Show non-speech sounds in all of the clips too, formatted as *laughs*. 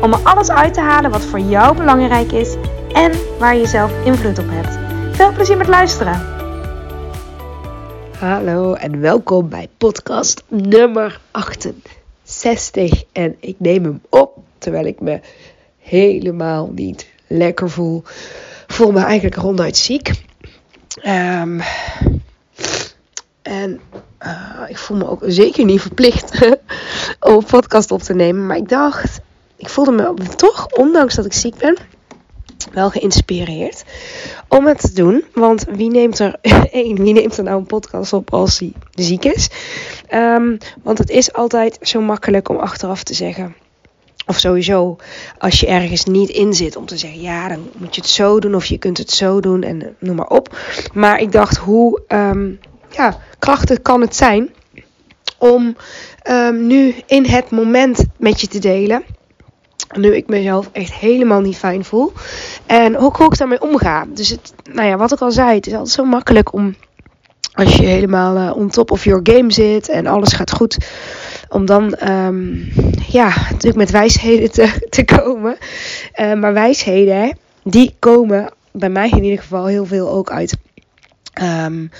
om er alles uit te halen wat voor jou belangrijk is en waar je zelf invloed op hebt. Veel plezier met luisteren. Hallo en welkom bij podcast nummer 68. En ik neem hem op terwijl ik me helemaal niet lekker voel. Voel me eigenlijk ronduit ziek. Um, en uh, ik voel me ook zeker niet verplicht *laughs* om een podcast op te nemen. Maar ik dacht, ik voelde me toch, ondanks dat ik ziek ben, wel geïnspireerd om het te doen. Want wie neemt er *laughs* één, wie neemt er nou een podcast op als hij ziek is? Um, want het is altijd zo makkelijk om achteraf te zeggen. Of sowieso, als je ergens niet in zit, om te zeggen: ja, dan moet je het zo doen, of je kunt het zo doen, en noem maar op. Maar ik dacht, hoe um, ja, krachtig kan het zijn om um, nu in het moment met je te delen. Nu ik mezelf echt helemaal niet fijn voel. En hoe ik daarmee omga. Dus het, nou ja, wat ik al zei, het is altijd zo makkelijk om als je helemaal uh, on top of your game zit en alles gaat goed, om dan um, ja, natuurlijk met wijsheden te, te komen. Uh, maar wijsheden, die komen bij mij in ieder geval heel veel ook uit. Um,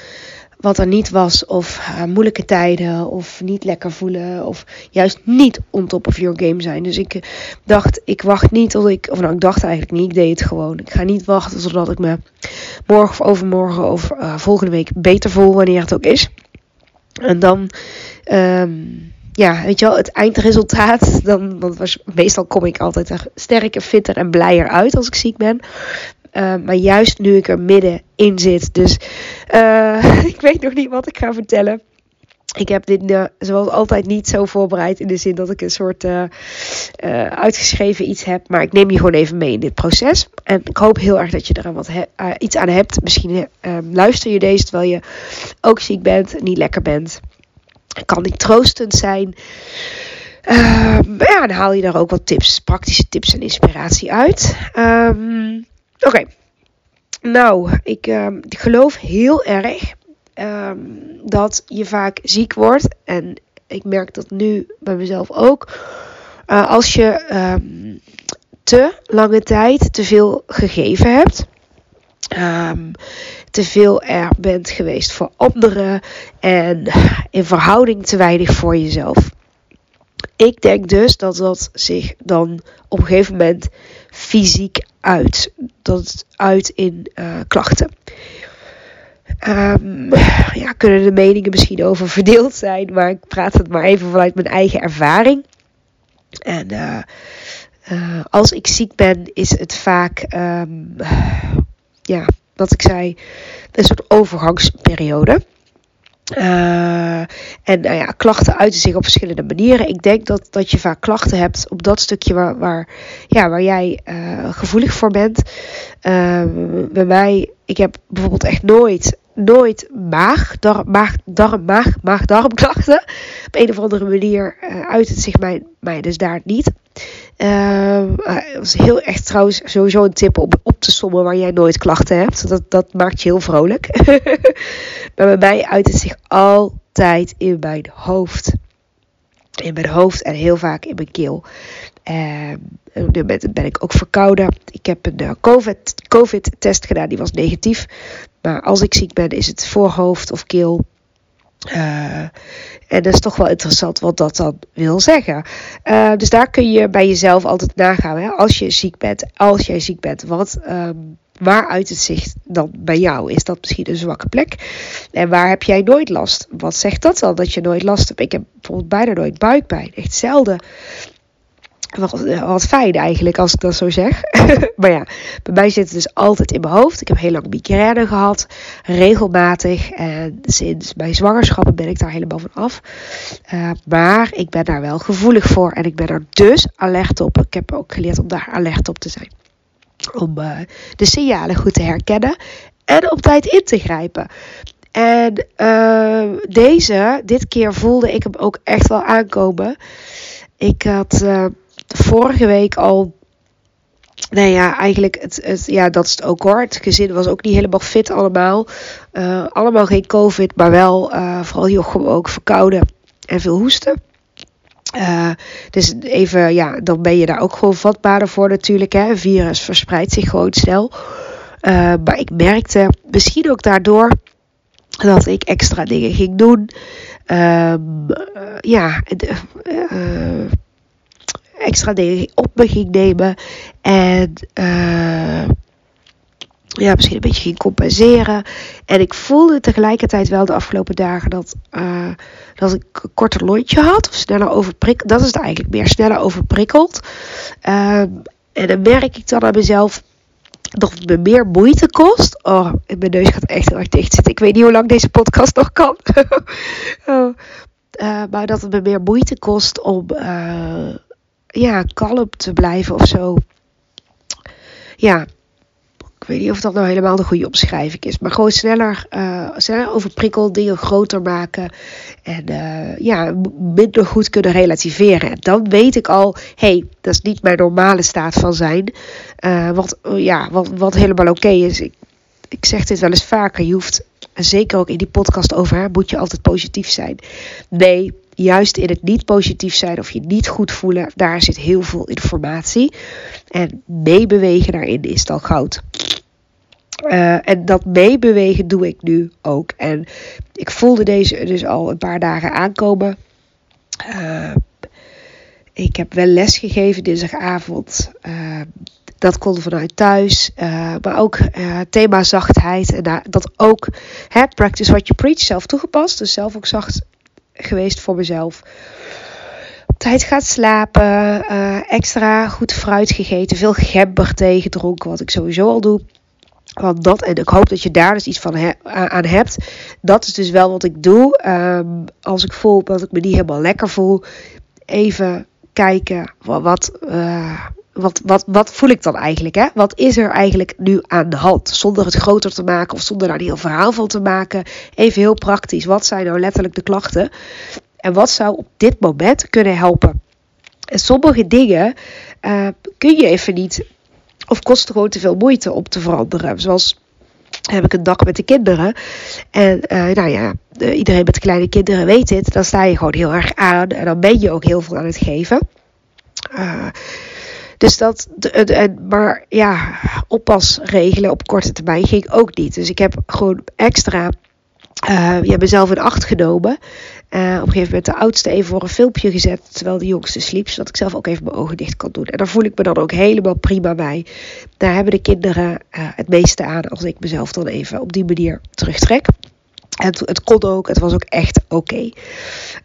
wat er niet was, of uh, moeilijke tijden, of niet lekker voelen, of juist niet on top of your game zijn. Dus ik dacht, ik wacht niet tot ik, of nou, ik dacht eigenlijk niet, ik deed het gewoon. Ik ga niet wachten totdat ik me morgen of overmorgen of uh, volgende week beter voel, wanneer het ook is. En dan, um, ja, weet je wel, het eindresultaat, dan, want was, meestal kom ik altijd er sterker, fitter en blijer uit als ik ziek ben. Uh, maar juist nu ik er middenin zit. Dus uh, *laughs* ik weet nog niet wat ik ga vertellen. Ik heb dit uh, zoals altijd niet zo voorbereid. In de zin dat ik een soort uitgeschreven iets heb. Maar ik neem je gewoon even mee in dit proces. En ik hoop heel erg dat je er wat iets aan hebt. Misschien luister je deze terwijl je ook ziek bent. Niet lekker bent. Kan niet troostend zijn. Uh, ja, haal je daar ook wat tips, praktische tips en inspiratie uit. Um, Oké. Nou, ik, uh, ik, geloof heel erg um, dat je vaak ziek wordt. En ik merk dat nu bij mezelf ook. Uh, als je um, te lange tijd te veel gegeven hebt. Te veel er bent geweest voor anderen. En in verhouding te weinig voor jezelf. Ik denk dus dat dat zich dan op een gegeven moment fysiek uit. Dat uit in uh, klachten. Um, ja, kunnen de meningen misschien over verdeeld zijn, maar ik praat het maar even vanuit mijn eigen ervaring. En uh, uh, als ik ziek ben, is het vaak, um, ja, wat ik zei, een soort overgangsperiode. Uh, en nou ja, klachten uiten zich op verschillende manieren. Ik denk dat, dat je vaak klachten hebt op dat stukje waar, waar, ja, waar jij uh, gevoelig voor bent. Uh, bij mij, ik heb bijvoorbeeld echt nooit, nooit maag, darm, maag, darm, maag, maag, darmklachten. Op een of andere manier uit het zich mij, mij dus daar niet. Uh, dat is heel echt trouwens sowieso een tip op waar jij nooit klachten hebt. Dat, dat maakt je heel vrolijk. *laughs* maar bij mij uit het zich altijd in mijn hoofd. In mijn hoofd en heel vaak in mijn keel. Dit moment ben ik ook verkouden. Ik heb een uh, COVID-test COVID gedaan, die was negatief. Maar als ik ziek ben, is het voorhoofd of keel. Uh, en dat is toch wel interessant wat dat dan wil zeggen. Uh, dus daar kun je bij jezelf altijd nagaan. Hè? Als je ziek bent, als jij ziek bent, wat, um, waar uit het zich dan bij jou? Is dat misschien een zwakke plek? En waar heb jij nooit last? Wat zegt dat dan dat je nooit last hebt? Ik heb bijvoorbeeld bijna nooit buikpijn. Echt zelden. Wat, wat fijn eigenlijk als ik dat zo zeg. *laughs* maar ja, bij mij zit het dus altijd in mijn hoofd. Ik heb heel lang migraine gehad. Regelmatig. En sinds mijn zwangerschappen ben ik daar helemaal van af. Uh, maar ik ben daar wel gevoelig voor. En ik ben er dus alert op. Ik heb ook geleerd om daar alert op te zijn. Om uh, de signalen goed te herkennen en op tijd in te grijpen. En deze, dit keer voelde ik hem ook echt wel aankomen. Ik had vorige week al. Nou ja, eigenlijk, het, het, ja, dat is het ook hoor. Het gezin was ook niet helemaal fit allemaal. Uh, allemaal geen COVID, maar wel vooral Jochem ook verkouden en veel hoesten. Uh, dus even, ja, dan ben je daar ook gewoon vatbaarder voor natuurlijk. Hè. Virus verspreidt zich gewoon snel. Uh, maar ik merkte misschien ook daardoor dat ik extra dingen ging doen. Uh, ja, extra dingen op me ging nemen. En ja, misschien een beetje ging compenseren. En ik voelde tegelijkertijd wel de afgelopen dagen dat, uh, dat ik een korter lontje had. Of sneller overprikkeld. Dat is het eigenlijk meer. Sneller overprikkeld. Uh, en dan merk ik dan aan mezelf dat het me meer moeite kost. Oh, mijn neus gaat echt heel erg dicht zitten. Ik weet niet hoe lang deze podcast nog kan. *laughs* oh, maar dat het me meer moeite kost om ja, kalm te blijven of zo. Ja, ik weet niet of dat nou helemaal de goede omschrijving is. Maar gewoon sneller, uh, sneller dingen groter maken. En uh, ja, minder goed kunnen relativeren. En dan weet ik al, hé, hey, dat is niet mijn normale staat van zijn. Uh, wat, ja, wat, wat helemaal oké is. Ik, ik zeg dit wel eens vaker. Je hoeft, zeker ook in die podcast over haar, moet je altijd positief zijn. Nee, juist in het niet positief zijn of je niet goed voelen, daar zit heel veel informatie. En meebewegen daarin is dan goud. Uh, en dat meebewegen doe ik nu ook. En ik voelde deze dus al een paar dagen aankomen. Uh, ik heb wel les gegeven dinsdagavond. Uh, dat kon vanuit thuis. maar ook thema zachtheid. En dat ook hè, practice what you preach zelf toegepast. Dus zelf ook zacht geweest voor mezelf. Tijd gaat slapen. extra goed fruit gegeten. Veel gember thee gedronken. Wat ik sowieso al doe. Want dat, en ik hoop dat je daar dus iets van aan hebt. Dat is dus wel wat ik doe. Um, als ik voel dat ik me niet helemaal lekker voel. Even kijken wat, uh, wat, wat, wat voel ik dan eigenlijk? Hè? Wat is er eigenlijk nu aan de hand? Zonder het groter te maken of zonder daar een heel verhaal van te maken. Even heel praktisch. Wat zijn nou letterlijk de klachten? En wat zou op dit moment kunnen helpen? En sommige dingen uh, kun je even niet of kost gewoon te veel moeite om te veranderen. Zoals heb ik een dag met de kinderen. En uh, nou ja, iedereen met kleine kinderen weet dit. Dan sta je gewoon heel erg aan. En dan ben je ook heel veel aan het geven. Uh, dus dat, maar ja, oppasregelen op korte termijn ging ook niet. Dus ik heb gewoon extra uh, ja, mezelf in acht genomen. Uh, op een gegeven moment de oudste even voor een filmpje gezet. Terwijl de jongste sliep. Zodat ik zelf ook even mijn ogen dicht kan doen. En daar voel ik me dan ook helemaal prima bij. Daar hebben de kinderen uh, het meeste aan. Als ik mezelf dan even op die manier terugtrek. En het, kon ook. Het was ook echt oké.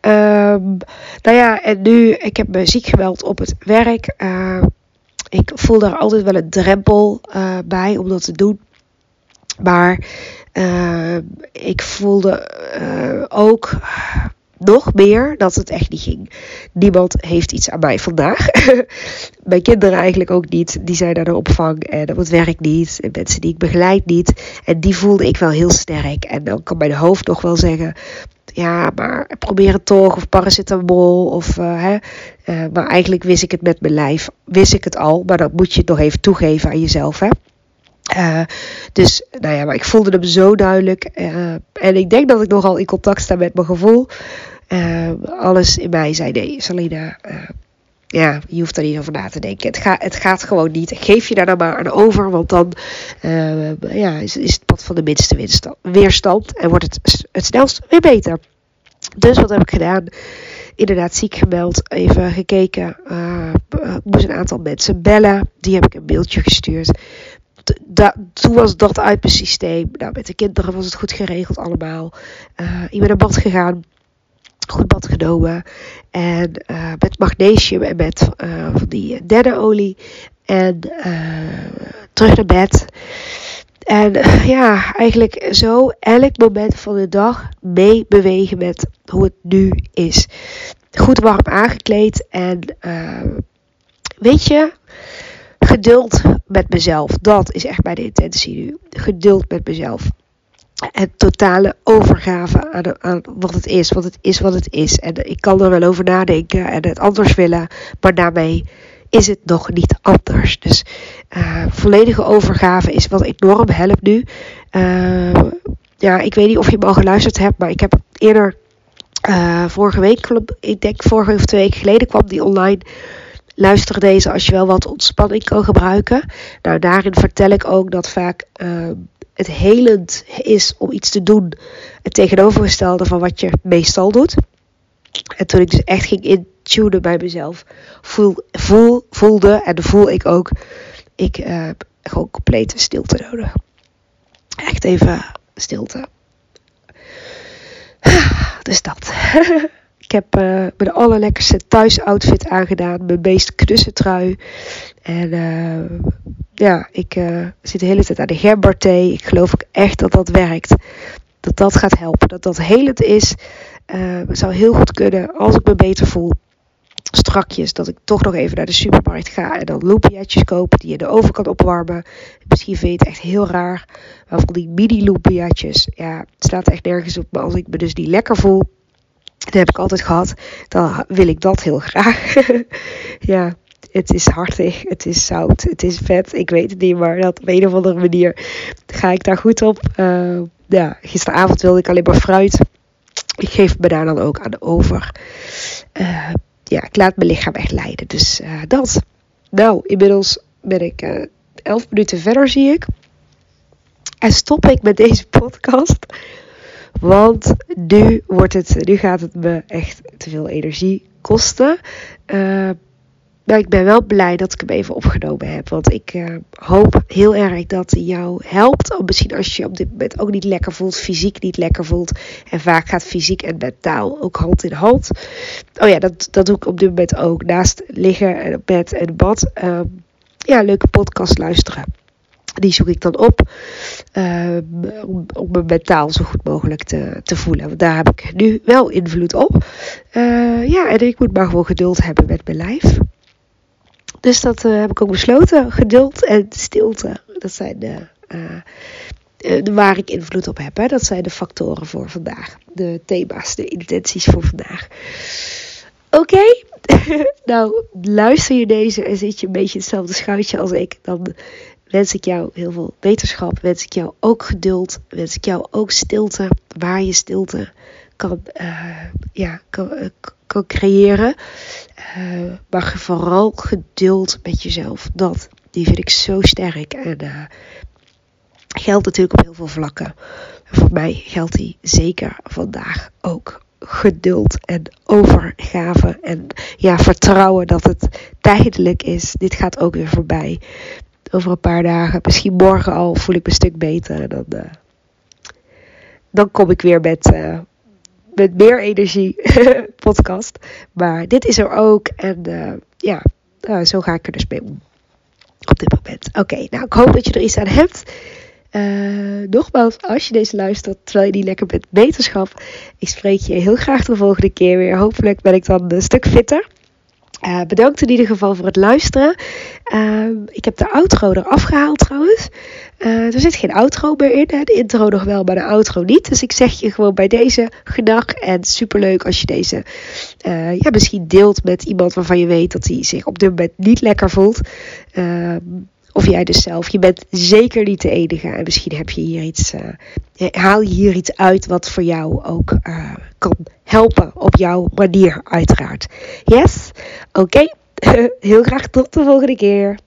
Um, nou ja, en nu. Ik heb me ziek gemeld op het werk. Ik voel daar altijd wel een drempel bij om dat te doen. Maar uh, ik voelde uh, ook nog meer dat het echt niet ging. Niemand heeft iets aan mij vandaag. *laughs* Mijn kinderen eigenlijk ook niet. Die zijn naar de opvang en op het werk niet. En mensen die ik begeleid niet. En die voelde ik wel heel sterk. En dan kan mijn hoofd nog wel zeggen. Ja, maar probeer het toch. Of paracetamol. Of, uh, hè. Uh, maar eigenlijk wist ik het met mijn lijf. Wist ik het al. Maar dan moet je het nog even toegeven aan jezelf. Hè. Uh, dus, nou ja, maar ik voelde hem zo duidelijk. En ik denk dat ik nogal in contact sta met mijn gevoel. Alles in mij zei: nee, Salina. Ja, je hoeft daar niet over na te denken. Het, het gaat gewoon niet. Geef je daar dan maar aan over, want dan ja, is, het pad van de minste weerstand. En wordt het het snelst weer beter. Dus wat heb ik gedaan? Inderdaad, ziek gemeld. Even gekeken. ik moest een aantal mensen bellen. Die heb ik een mailtje gestuurd toen was dat uit mijn systeem. Nou, met de kinderen was het goed geregeld allemaal. Uh, ik ben naar bad gegaan. Goed bad genomen. En uh, met magnesium en met uh, van die dennenolie. En terug naar bed. En ja, eigenlijk zo elk moment van de dag mee bewegen met hoe het nu is. Goed warm aangekleed. En weet je, geduld met mezelf. Dat is echt mijn intentie nu. Geduld met mezelf. Het totale overgave aan, aan, wat het is. Want het is wat het is. En ik kan er wel over nadenken en het anders willen. Maar daarmee is het nog niet anders. Dus uh, volledige overgave is wat enorm helpt nu. Uh, ja, ik weet niet of je me al geluisterd hebt, maar ik heb eerder uh, vorige week, ik denk vorige of twee weken geleden, kwam die online. Luister deze als je wel wat ontspanning kan gebruiken. Nou, daarin vertel ik ook dat vaak het helend is om iets te doen. Het tegenovergestelde van wat je meestal doet. En toen ik dus echt ging intunen bij mezelf, voel, voel, voelde en voel ik ook, ik uh, gewoon complete stilte nodig. Echt even stilte. *sighs* Dus dat. *laughs* ik heb uh, mijn allerlekkerste thuisoutfit aangedaan. Mijn meest knusse trui. En uh, ja, ik uh, zit de hele tijd aan de gemberthee. Ik geloof ook echt dat dat werkt. Dat dat gaat helpen. Dat dat helend is. Zou heel goed kunnen als ik me beter voel. Strakjes dat ik toch nog even naar de supermarkt ga en dan loempiaatjes kopen die je de oven kan opwarmen. Misschien vind je het echt heel raar. Maar van die mini loempiaatjes, ja, het staat echt nergens op. Maar als ik me dus niet lekker voel, dat heb ik altijd gehad, dan wil ik dat heel graag. *laughs* ja, het is hartig, het is zout, het is vet. Ik weet het niet, maar dat op een of andere manier ga ik daar goed op. Uh, ja, gisteravond wilde ik alleen maar fruit. Ik geef me daar dan ook aan over. Uh, ja, ik laat mijn lichaam echt leiden. Dus uh, dat. Nou, inmiddels ben ik uh, elf minuten verder, zie ik. En stop ik met deze podcast. Want nu, wordt het, nu gaat het me echt te veel energie kosten. Uh, maar ik ben wel blij dat ik hem even opgenomen heb. Want ik uh, hoop heel erg dat hij jou helpt. Of misschien als je op dit moment ook niet lekker voelt, fysiek niet lekker voelt. En vaak gaat fysiek en mentaal ook hand in hand. Oh ja, dat, dat doe ik op dit moment ook. Naast liggen en op bed en bad. Uh, ja, leuke podcast luisteren. Die zoek ik dan op uh, om, me mentaal zo goed mogelijk te, te voelen. Want daar heb ik nu wel invloed op. Uh, ja, en ik moet maar gewoon geduld hebben met mijn lijf. Dus dat uh, heb ik ook besloten. Geduld en stilte. Dat zijn de, waar ik invloed op heb. Hè. Dat zijn de factoren voor vandaag. De thema's, de intenties voor vandaag. Oké, *laughs* nou luister je deze en zit je een beetje hetzelfde schuitje als ik. Dan wens ik jou heel veel wetenschap. Wens ik jou ook geduld. Wens ik jou ook stilte. Waar je stilte kan, uh, ja, kan, kan creëren. Uh, maar vooral geduld met jezelf. Dat, die vind ik zo sterk. En geldt natuurlijk op heel veel vlakken. voor mij geldt die zeker vandaag ook. Geduld en overgave en ja, vertrouwen dat het tijdelijk is. Dit gaat ook weer voorbij. Over een paar dagen, misschien morgen al, voel ik me een stuk beter. En dan, uh, dan kom ik weer met, met meer energie *laughs* podcast. Maar dit is er ook. En uh, ja, uh, zo ga ik er dus mee om. Op dit moment. Oké, nou ik hoop dat je er iets aan hebt. Nogmaals, als je deze luistert terwijl je niet lekker bent wetenschap. Ik spreek je heel graag de volgende keer weer. Hopelijk ben ik dan een stuk fitter. Uh, bedankt in ieder geval voor het luisteren. Uh, ik heb de outro eraf gehaald trouwens. Uh, er zit geen outro meer in. Hè? De intro nog wel, maar de outro niet. Dus ik zeg je gewoon bij deze gedag. En superleuk als je deze ja, misschien deelt met iemand waarvan je weet dat hij zich op dit moment niet lekker voelt. Of jij dus zelf. Je bent zeker niet de enige. En misschien heb je hier iets, uh, haal je hier iets uit wat voor jou ook uh, kan helpen. Op jouw manier, uiteraard. Yes? Oké. *laughs* Heel graag tot de volgende keer.